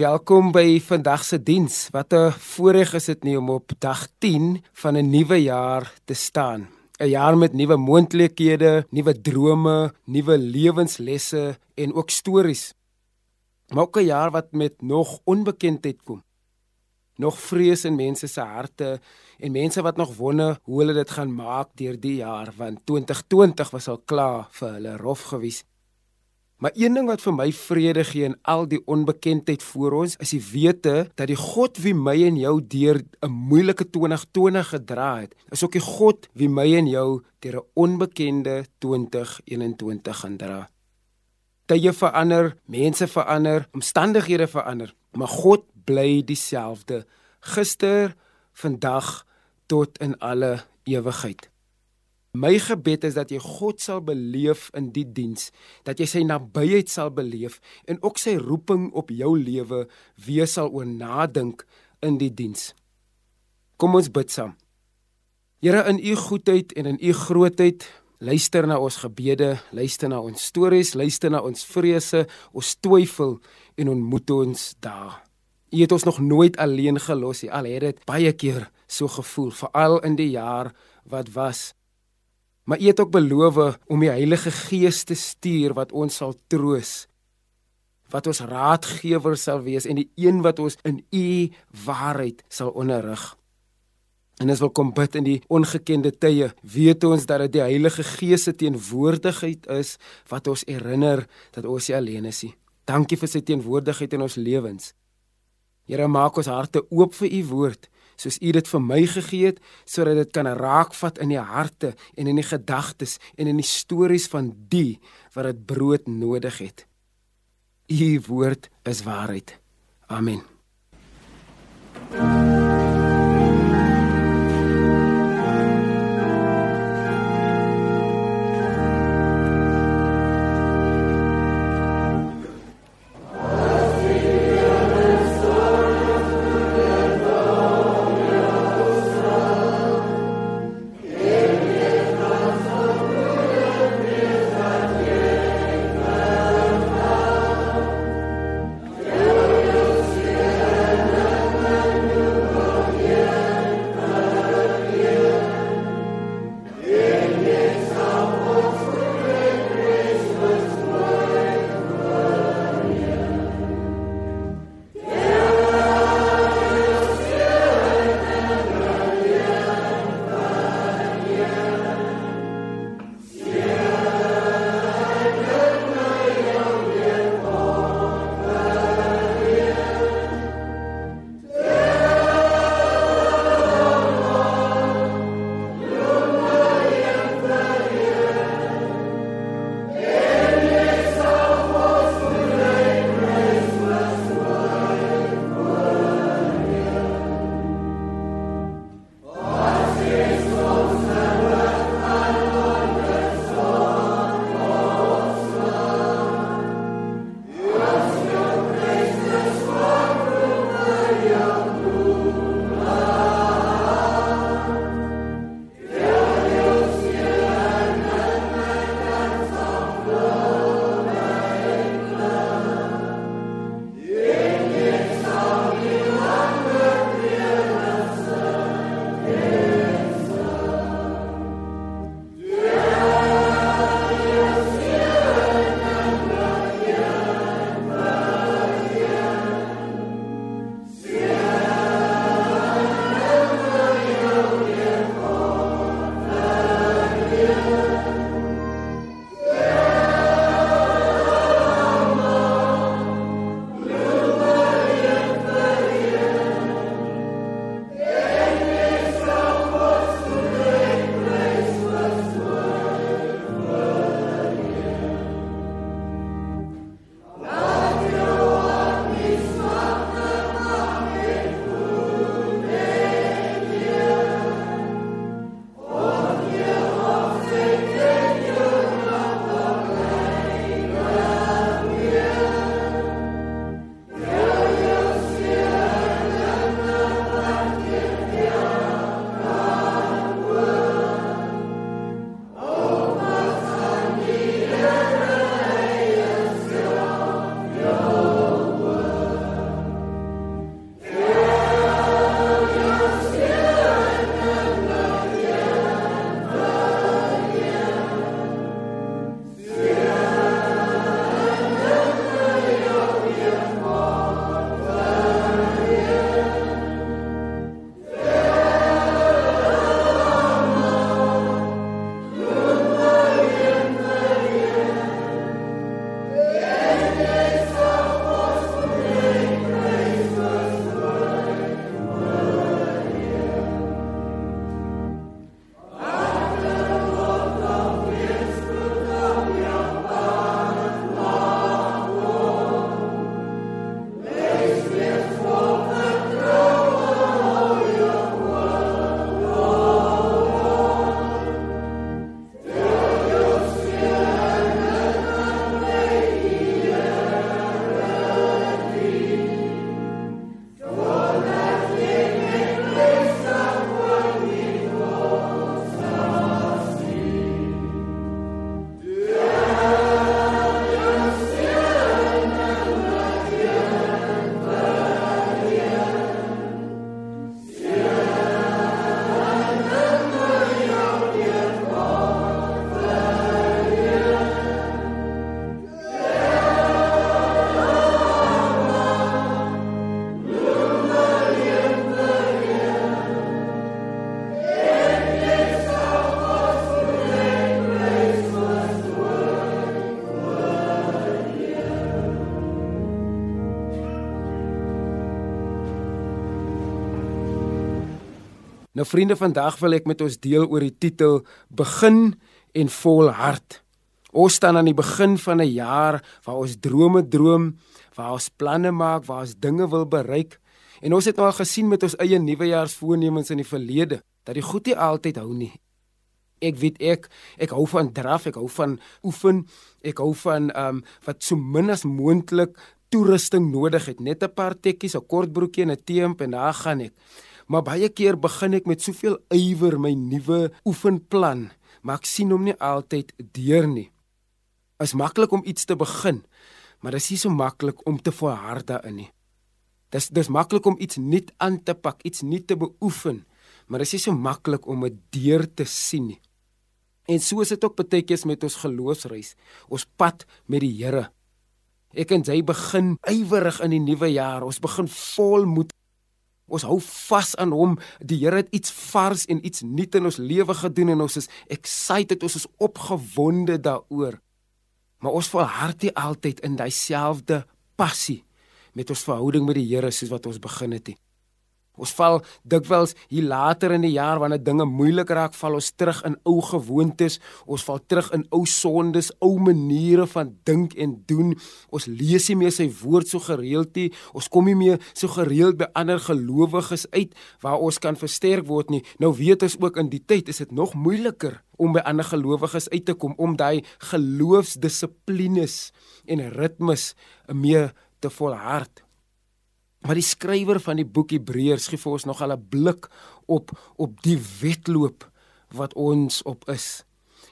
Welkom by vandag se diens. Wat 'n voorreg is dit nie om op dag 10 van 'n nuwe jaar te staan. 'n Jaar met nuwe moontlikhede, nuwe drome, nuwe lewenslesse en ook stories. Maar ook 'n jaar wat met nog onbekendheid kom. Nog vrees in mense se harte en mense wat nog wonder hoe hulle dit gaan maak deur die jaar want 2020 was al klaar vir hulle rof gewees. Maar een ding wat vir my vrede gee in al die onbekendheid voor ons, is die wete dat die God wie my en jou deur 'n moeilike 2020 gedra het, is ook die God wie my en jou deur 'n onbekende 2021 gaan dra. Tye verander, mense verander, omstandighede verander, maar God bly dieselfde gister, vandag tot in alle ewigheid. My gebed is dat jy God sal beleef in die diens, dat jy sy nabyheid sal beleef en ook sy roeping op jou lewe weer sal oor nadink in die diens. Kom ons bid saam. Here in u goedheid en in u grootheid, luister na ons gebede, luister na ons stories, luister na ons vrese, ons twyfel en ontmoet ons daar. U het ons nog nooit alleen gelos nie. Al het dit baie keer so gevoel, veral in die jaar wat was. Maar U het ook beloof om die Heilige Gees te stuur wat ons sal troos. Wat ons raadgewer sal wees en die een wat ons in U waarheid sal onderrig. En as wil kom bid in die ongekende tye, weet ons dat dit die Heilige Gees se teenwoordigheid is wat ons herinner dat ons nie alleen is nie. Dankie vir sy teenwoordigheid in ons lewens. Here maak ons harte oop vir u woord soos U dit vir my gegee het sodat dit kan raakvat in die harte en in die gedagtes en in die stories van die wat dit brood nodig het. U woord is waarheid. Amen. Amen. Nou vriende, vandag wil ek met ons deel oor die titel Begin en volhard. Ons staan aan die begin van 'n jaar waar ons drome droom, waar ons planne maak, waar ons dinge wil bereik. En ons het nou al gesien met ons eie nuwejaarsvoornemens in die verlede dat die goed nie altyd hou nie. Ek weet ek ek hou van draf, ek hou van oefen, ek hou van ehm um, wat so min as moontlik toerusting nodig het. Net 'n paar tekkies, 'n kort broekie en 'n T-hemp en daar gaan ek. Maar baie keer begin ek met soveel ywer my nuwe oefenplan, maar ek sien hom nie altyd deur nie is maklik om iets te begin, maar dit is nie so maklik om te volhard daarin nie. Dis dis maklik om iets nuut aan te pak, iets nuut te beoefen, maar dit is nie so maklik om dit deur te sien nie. En so is dit ook baie keer met ons geloofsreis, ons pad met die Here. Ek en jy begin ywerig in die nuwe jaar. Ons begin vol moed. Ons hou vas aan hom. Die Here het iets vars en iets nuut in ons lewe gedoen en ons is excited, ons is opgewonde daaroor maar ons volhard nie altyd in dieselfde passie met ons verhouding met die Here soos wat ons begin het nie. Ons val dikwels hier later in die jaar wanneer dinge moeilik raak, val ons terug in ou gewoontes, ons val terug in ou sondes, ou maniere van dink en doen. Ons lees nie meer sy woord so gereeld nie. Ons kom nie meer so gereeld by ander gelowiges uit waar ons kan versterk word nie. Nou weet ons ook in die tyd is dit nog moeiliker om by ander gelowiges uit te kom om daai geloofsdissiplines en ritmes meer te volhard. Maar die skrywer van die boek Hebreërs gee vir ons nog 'n blik op op die wedloop wat ons op is.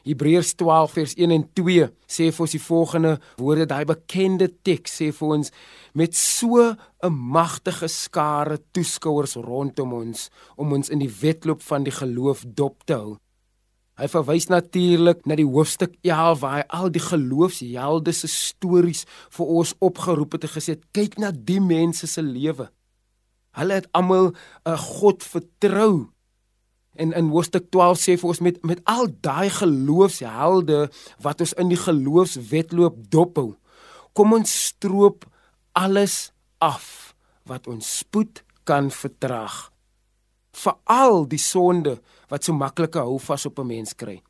Hebreërs 12 vers 1 en 2 sê vir ons die volgende woorde, daai bekende teks sê vir ons met so 'n magtige skare toeskouers rondom ons om ons in die wedloop van die geloof dop te hou. Hy verwys natuurlik na die hoofstuk 11 waar hy al die geloofshelde se stories vir ons opgeroep het en gesê het kyk na die mense se lewe. Hulle het almal 'n uh, God vertrou. En in hoofstuk 12 sê vir ons met met al daai geloofshelde wat ons in die geloofswetloop dophou, kom ons stroop alles af wat ons spoed kan vertraag veral die sonde wat so maklike hou vas op 'n mens kry.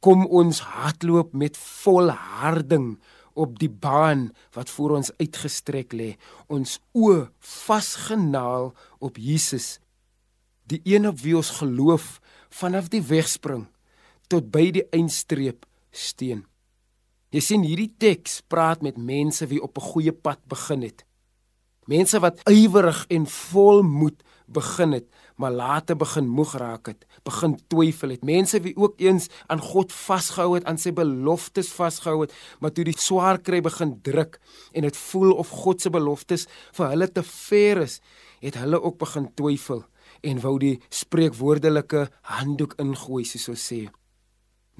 Kom ons hardloop met volharding op die baan wat voor ons uitgestrek lê, ons oë vasgenaal op Jesus, die een op wie ons geloof vanaf die wegspring tot by die eindstreep steen. Jy sien hierdie teks praat met mense wie op 'n goeie pad begin het. Mense wat ywerig en vol moed begin het, maar later begin moeg raak het, begin twyfel het. Mense wie ook eens aan God vasgehou het, aan sy beloftes vasgehou het, maar toe die swaar kry begin druk en dit voel of God se beloftes vir hulle te ver is, het hulle ook begin twyfel en wou die spreekwoordelike handdoek ingooi soos ons sê.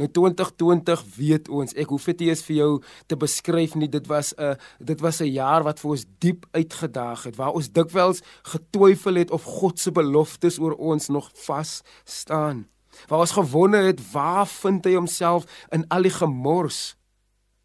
Nou 2020 weet ons, ek hoef dit eers vir jou te beskryf nie. Dit was 'n dit was 'n jaar wat vir ons diep uitgedaag het, waar ons dikwels getwyfel het of God se beloftes oor ons nog vas staan. Waar ons gewonder het, waar vind hy homself in al die gemors?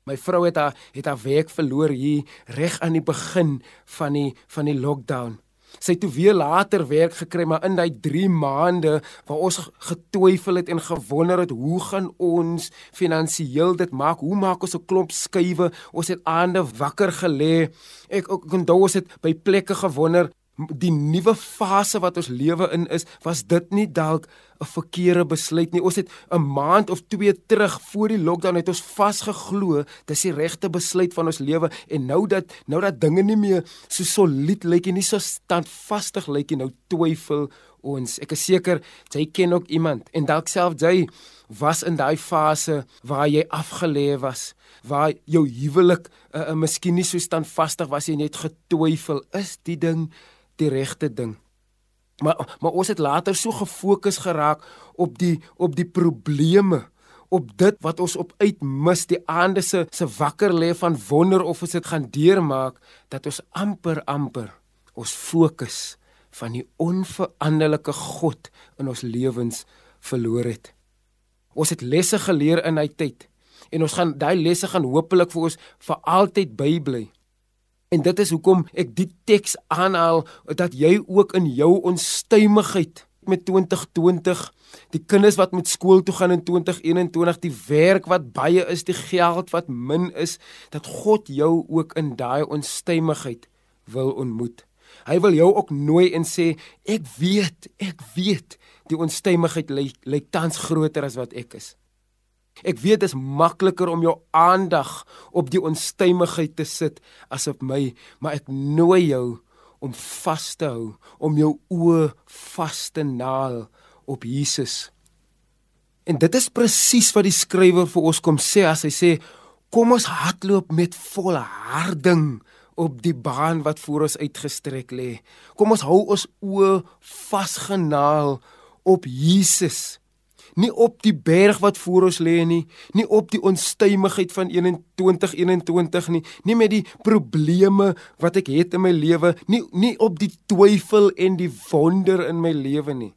My vrou het haar het haar werk verloor hier reg aan die begin van die van die lockdown. Sy het toe weer later werk gekry, maar in daai 3 maande waar ons getwyfel het en gewonder het hoe gaan ons finansiëel dit maak? Hoe maak ons 'n klomp skuwe? Ons het aande wakker gelê. Ek ek onthou ons het by plekke gewonder die nuwe fase wat ons lewe in is, was dit nie dalk 'n verkeerde besluit nie. Ons het 'n maand of 2 terug voor die lockdown het ons vasgeglo dis die regte besluit van ons lewe en nou dat nou dat dinge nie meer so solied lyk en nie so standvastig lyk nie, nou twyfel ons. Ek is seker jy ken ook iemand en dalk self jy was in daai fase waar jy afgelê was, waar jou huwelik 'n uh, uh, miskien nie so standvastig was jy net getwyfel is die ding die regte ding. Maar maar ons het later so gefokus geraak op die op die probleme op dit wat ons op uitmis die aande se se wakker lê van wonder of ons dit gaan deurmaak dat ons amper amper ons fokus van die onveranderlike God in ons lewens verloor het. Ons het lesse geleer in hy tyd en ons gaan daai lesse gaan hopelik vir ons vir altyd bybly. En dit is hoekom ek die teks aanhaal dat jy ook in jou onstuimigheid met 2020, die kinders wat met skool toe gaan in 2021, die werk wat baie is, die geld wat min is, dat God jou ook in daai onstuimigheid wil ontmoet. Hy wil jou ook nooi en sê ek weet, ek weet die onstuimigheid lyk ly tans groter as wat ek is. Ek weet dit is makliker om jou aandag op die onstuimigheid te sit as op my, maar ek nooi jou om vas te hou, om jou oë vas te naal op Jesus. En dit is presies wat die skrywer vir ons kom sê as hy sê kom ons hardloop met volharding op die baan wat voor ons uitgestrek lê. Kom ons hou ons oë vasgenaal op Jesus nie op die berg wat voor ons lê nie, nie op die onstuimigheid van 2021 nie, nie met die probleme wat ek het in my lewe, nie nie op die twyfel en die wonder in my lewe nie.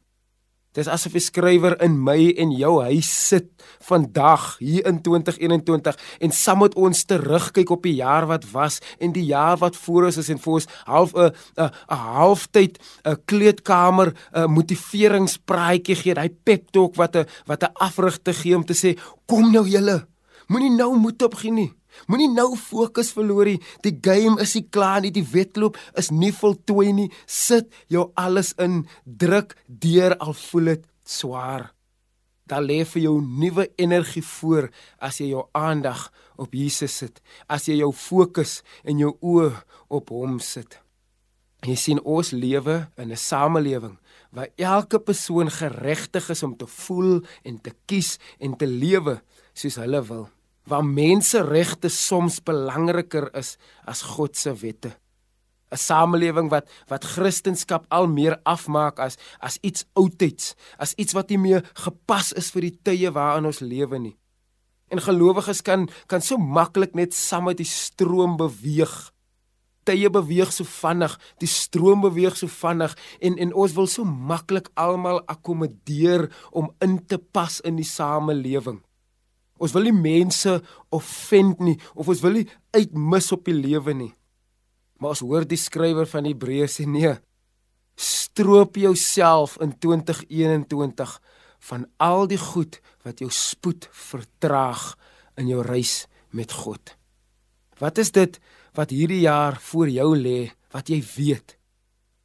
Dis asof 'n skrywer in my en jou huis sit vandag hier in 2021 en saam met ons terugkyk op die jaar wat was en die jaar wat voor ons is en vir ons half 'n 'n 'n halftyd 'n kleedkamer 'n motiveringspraatjie gee, hy pep talk wat 'n wat 'n afrigting gee om te sê kom nou julle moenie nou moed opgee nie Moenie nou fokus verloor nie. Die game is nie klaar nie. Die wedloop is nie voltooi nie. Sit jou alles in. Druk deur al voel dit swaar. Daar lê vir jou nuwe energie voor as jy jou aandag op Jesus sit. As jy jou fokus en jou oë op hom sit. Jy sien ons lewe in 'n samelewing waar elke persoon geregtig is om te voel en te kies en te lewe soos hulle wil waar menseregte soms belangriker is as God se wette. 'n Samelewing wat wat Christendom al meer afmaak as as iets oudtyds, as iets wat nie meer gepas is vir die tye waarin ons lewe nie. En gelowiges kan kan so maklik net saam met die stroom beweeg. Tye beweeg so vinnig, die stroom beweeg so vinnig en en ons wil so maklik almal akkommodeer om in te pas in die samelewing. Ons wil nie mense offend nie of ons wil nie uitmis op die lewe nie. Maar ons hoor die skrywer van Hebreë sê nee. Stroop jouself in 2021 van al die goed wat jou spoed vertraag in jou reis met God. Wat is dit wat hierdie jaar voor jou lê wat jy weet?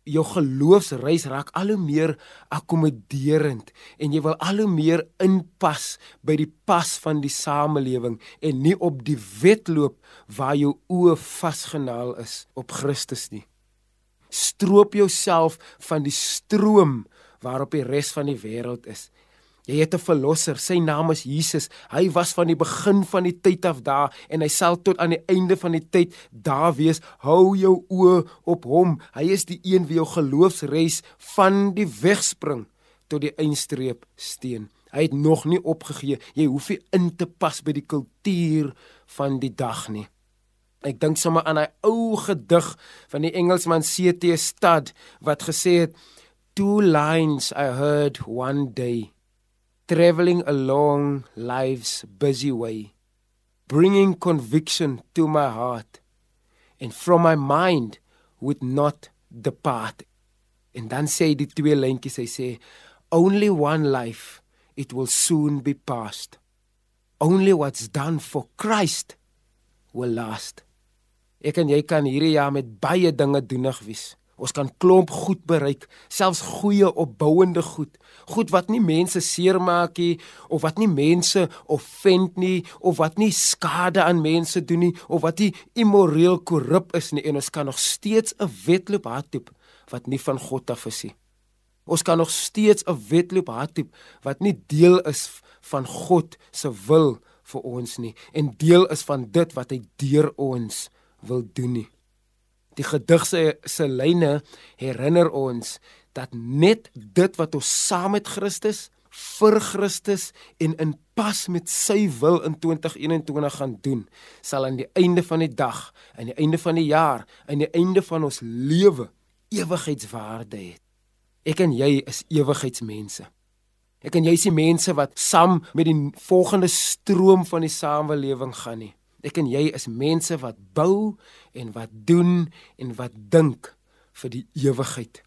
Jou geloofsreis raak al hoe meer akkommoderend en jy wil al hoe meer inpas by die pas van die samelewing en nie op die wedloop waar jou oë vasgenaal is op Christus nie. Stroop jouself van die stroom waarop die res van die wêreld is Jy het 'n verlosser, sy naam is Jesus. Hy was van die begin van die tyd af daar en hy sal tot aan die einde van die tyd daar wees. Hou jou oë op hom. Hy is die een wie jou geloofsreis van die wegspring tot die eindstreep steen. Hy het nog nie opgegee. Jy hoef nie in te pas by die kultuur van die dag nie. Ek dink sommer aan 'n ou gedig van die Engelsman C.T. Studd wat gesê het: "Two lines I heard one day." Traveling along life's busy way, bringing conviction to my heart, and from my mind would not depart. En dan sê die twee lyntjies, hy sê, only one life, it will soon be past. Only what's done for Christ will last. Ek en jy kan hierdie jaar met baie dinge doenig wees. Ons kan klomp goed bereik, selfs goeie opbouende goed. Goed wat nie mense seermaak nie of wat nie mense offend nie of wat nie skade aan mense doen nie of wat nie immoreel korrup is nie en ons kan nog steeds 'n wedloop hardloop wat nie van God af is nie. Ons kan nog steeds 'n wedloop hardloop wat nie deel is van God se wil vir ons nie en deel is van dit wat hy deur ons wil doen nie. Die gedig se se lyne herinner ons dat net dit wat ons saam met Christus vir Christus en in pas met sy wil in 2021 gaan doen, sal aan die einde van die dag, aan die einde van die jaar, aan die einde van ons lewe ewigheidswaarde hê. Ek en jy is ewigheidsmense. Ek en jy is die mense wat saam met die volgende stroom van die samelewing gaan nie. Ek en jy is mense wat bou en wat doen en wat dink vir die ewigheid.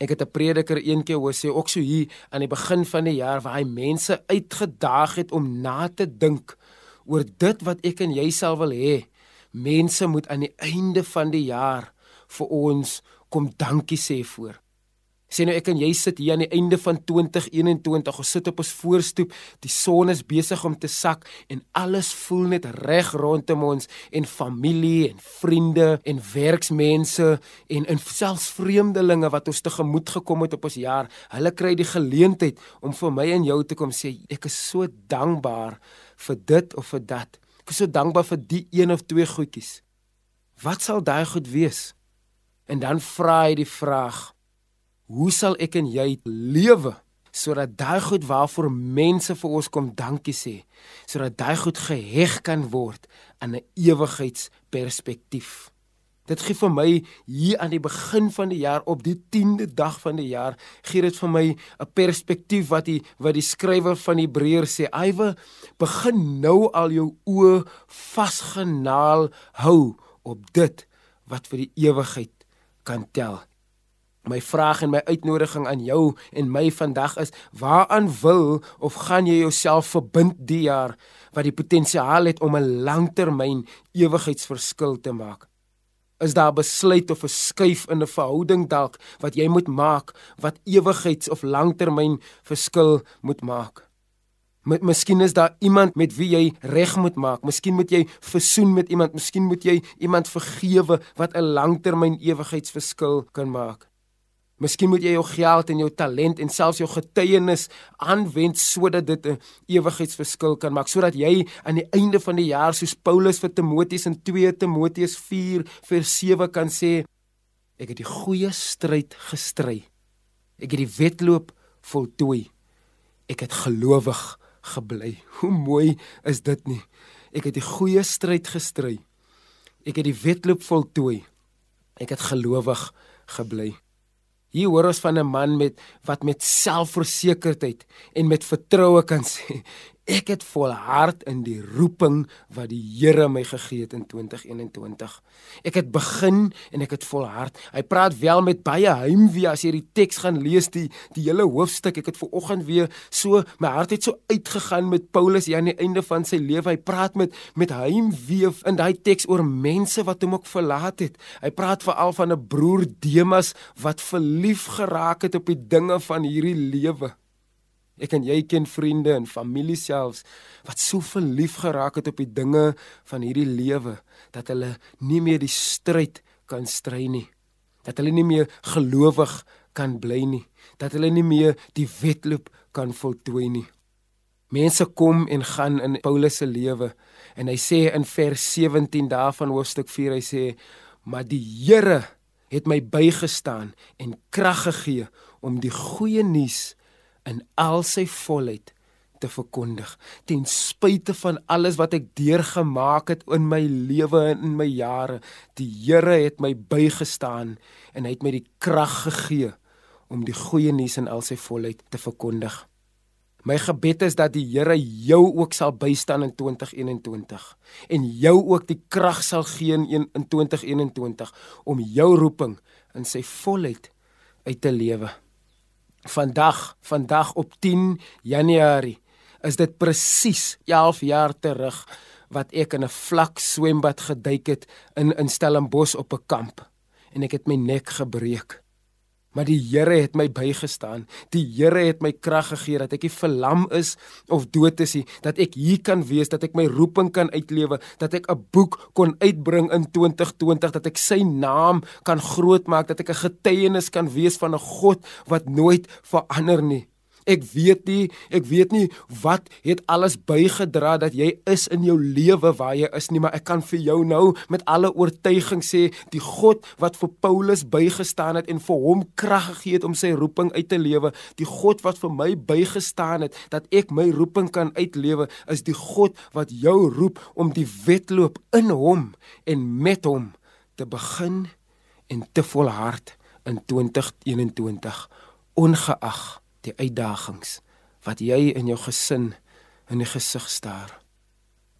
Ek het 'n prediker eendag hoor sê ook so hier aan die begin van die jaar waar hy mense uitgedaag het om na te dink oor dit wat ek en jy sal wil hê. Mense moet aan die einde van die jaar vir ons kom dankie sê voor. Sê nou ek en jy sit hier aan die einde van 2021, ons sit op ons voorstoep, die son is besig om te sak en alles voel net reg rondom ons en familie en vriende en werksmense en en selfs vreemdelinge wat ons tegemoet gekom het op ons jaar. Hulle kry die geleentheid om vir my en jou te kom sê ek is so dankbaar vir dit of vir dat. Ek is so dankbaar vir die een of twee goedjies. Wat sal daai goed wees? En dan vra hy die vraag: Hoe sal ek en jy lewe sodat daai goed waarvoor mense vir ons kom dankie sê, sodat daai goed geheg kan word aan 'n ewigheidsperspektief. Dit gee vir my hier aan die begin van die jaar op die 10de dag van die jaar gee dit vir my 'n perspektief wat die wat die skrywer van Hebreërs sê, "Aywe, begin nou al jou oë vasgenaal hou op dit wat vir die ewigheid kan tel." My vraag en my uitnodiging aan jou en my vandag is: waaraan wil of gaan jy jouself verbind die jaar wat die potensiaal het om 'n langtermyn ewigheidsverskil te maak? Is daar 'n besluit of 'n skuif in 'n verhouding dalk wat jy moet maak wat ewigheids of langtermyn verskil moet maak? Met miskien is daar iemand met wie jy reg moet maak. Miskien moet jy versoen met iemand. Miskien moet jy iemand vergewe wat 'n langtermyn ewigheidsverskil kan maak. Miskien moet jy jou geld en jou talent en selfs jou getuienis aanwend sodat dit 'n ewigheidsverskil kan maak, sodat jy aan die einde van die jaar soos Paulus vir Timoteus in 2 Timoteus 4:7 kan sê: Ek het die goeie stryd gestry. Ek het die wedloop voltooi. Ek het gelowig gebly. Hoe mooi is dit nie? Ek het die goeie stryd gestry. Ek het die wedloop voltooi. Ek het gelowig gebly. Hier hoor ons van 'n man met wat met selfversekerdheid en met vertroue kan sê Ek het volhard in die roeping wat die Here my gegee het in 2021. Ek het begin en ek het volhard. Hy praat wel met baie heimwee as jy die teks gaan lees die die hele hoofstuk. Ek het ver oggend weer so my hart het so uitgegaan met Paulus hier aan die einde van sy lewe. Hy praat met met heimwee in daai teks oor mense wat hom ook verlaat het. Hy praat veral van 'n broer Demas wat verlief geraak het op die dinge van hierdie lewe. Ek en jy ken vriende en familie selfs wat so verlief geraak het op die dinge van hierdie lewe dat hulle nie meer die stryd kan stry nie. Dat hulle nie meer gelowig kan bly nie. Dat hulle nie meer die wedloop kan voltooi nie. Mense kom en gaan in Paulus se lewe en hy sê in vers 17 daarvan hoofstuk 4 hy sê maar die Here het my bygestaan en krag gegee om die goeie nuus in al sy volheid te verkondig ten spyte van alles wat ek deurgemaak het in my lewe en in my jare die Here het my bygestaan en hy het my die krag gegee om die goeie nuus in al sy volheid te verkondig. My gebed is dat die Here jou ook sal bystaan in 2021 en jou ook die krag sal gee in 2021 om jou roeping in sy volheid uit te lewe Vandag, vandag op 10 Januarie is dit presies 11 jaar terug wat ek in 'n vlak swembad geduik het in in Stellenbosch op 'n kamp en ek het my nek gebreek. Maar die Here het my bygestaan. Die Here het my krag gegee dat ek nie verlam is of dood is nie, dat ek hier kan wees, dat ek my roeping kan uitlewe, dat ek 'n boek kon uitbring in 2020, dat ek sy naam kan grootmaak, dat ek 'n getuienis kan wees van 'n God wat nooit verander nie. Ek weet nie, ek weet nie wat het alles bygedra dat jy is in jou lewe waar jy is nie, maar ek kan vir jou nou met alle oortuiging sê, die God wat vir Paulus bygestaan het en vir hom krag gegee het om sy roeping uit te lewe, die God wat vir my bygestaan het dat ek my roeping kan uitlewe, is die God wat jou roep om die wedloop in hom en met hom te begin en te volhard in 2021 ongeag die uitdagings wat jy in jou gesin in die gesig staar.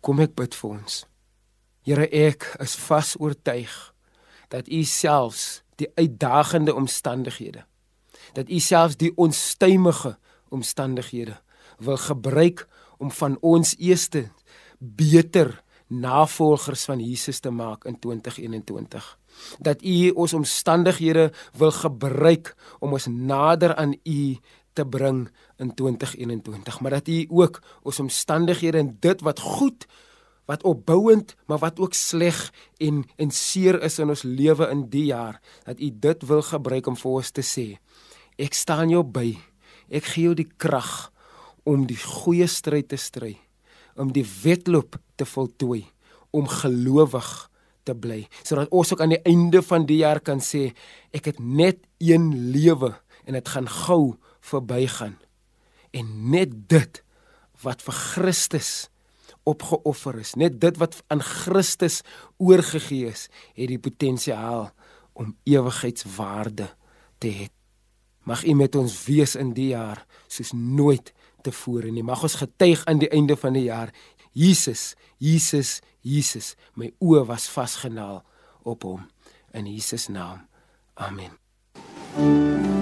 Kom ek bid vir ons. Here ek is vas oortuig dat U selfs die uitdagende omstandighede Dat U selfs die onstuimige omstandighede wil gebruik om van ons eerste beter navolgers van Jesus te maak in 2021 dat u ons omstandighede wil gebruik om ons nader aan u te bring in 2021 maar dat u ook ons omstandighede en dit wat goed wat opbouend maar wat ook sleg en en seer is in ons lewe in die jaar dat u dit wil gebruik om vir ons te sê ek staan jou by. Ek gee jou die krag om die goeie stryd te stry om die wedloop te voltooi om gelowig te bly. Sodat ons ook aan die einde van die jaar kan sê ek het net een lewe en dit gaan gou verbygaan en net dit wat vir Christus opgeoffer is net dit wat aan Christus oorgegee is het die potensiaal om ewigheidswaarde te hê mag u met ons wees in die jaar soos nooit tevore nie mag ons getuig aan die einde van die jaar Jesus Jesus Jesus, my oë was vasgenaal op hom in Jesus naam. Amen. Mm.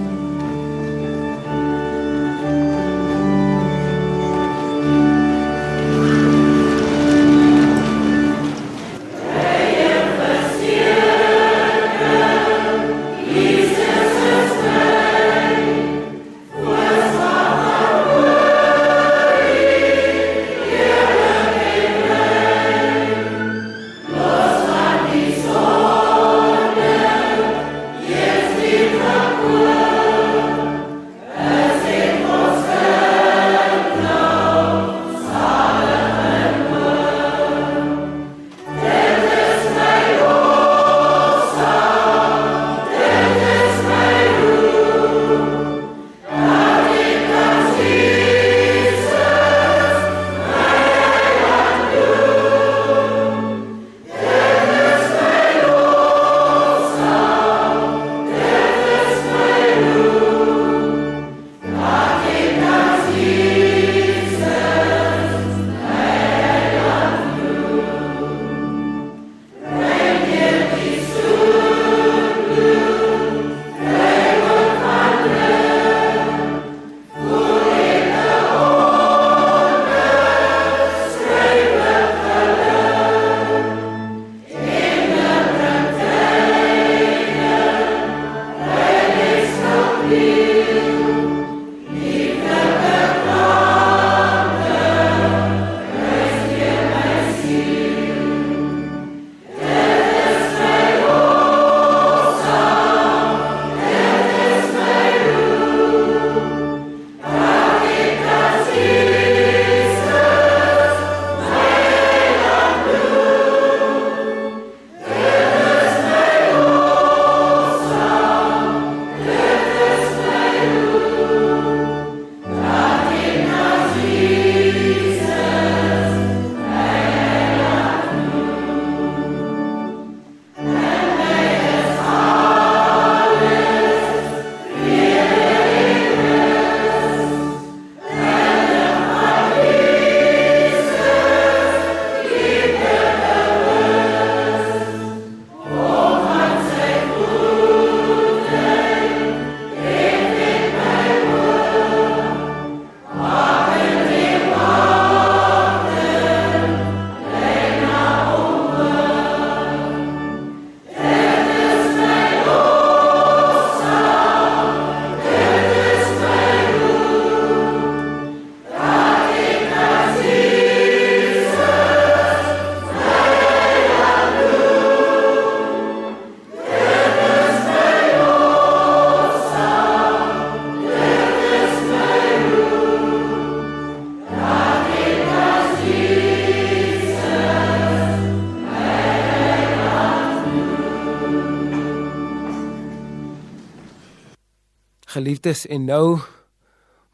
Geliefdes, en nou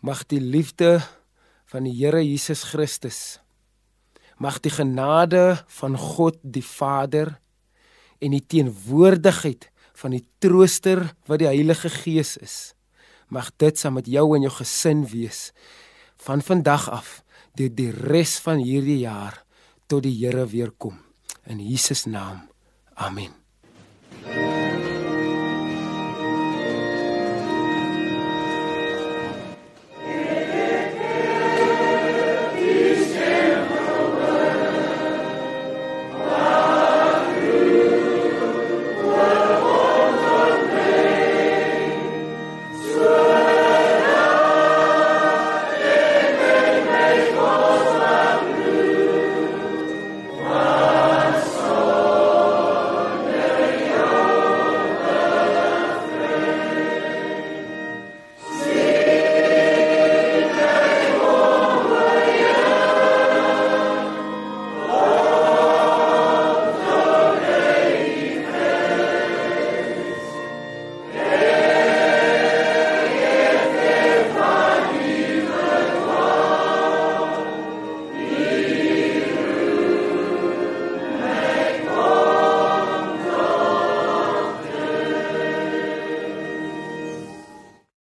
mag die liefde van die Here Jesus Christus mag die genade van God die Vader en die teenwoordigheid van die Trooster wat die Heilige Gees is mag dit saam met jou en jou gesin wees van vandag af deur die res van hierdie jaar tot die Here weer kom. In Jesus naam. Amen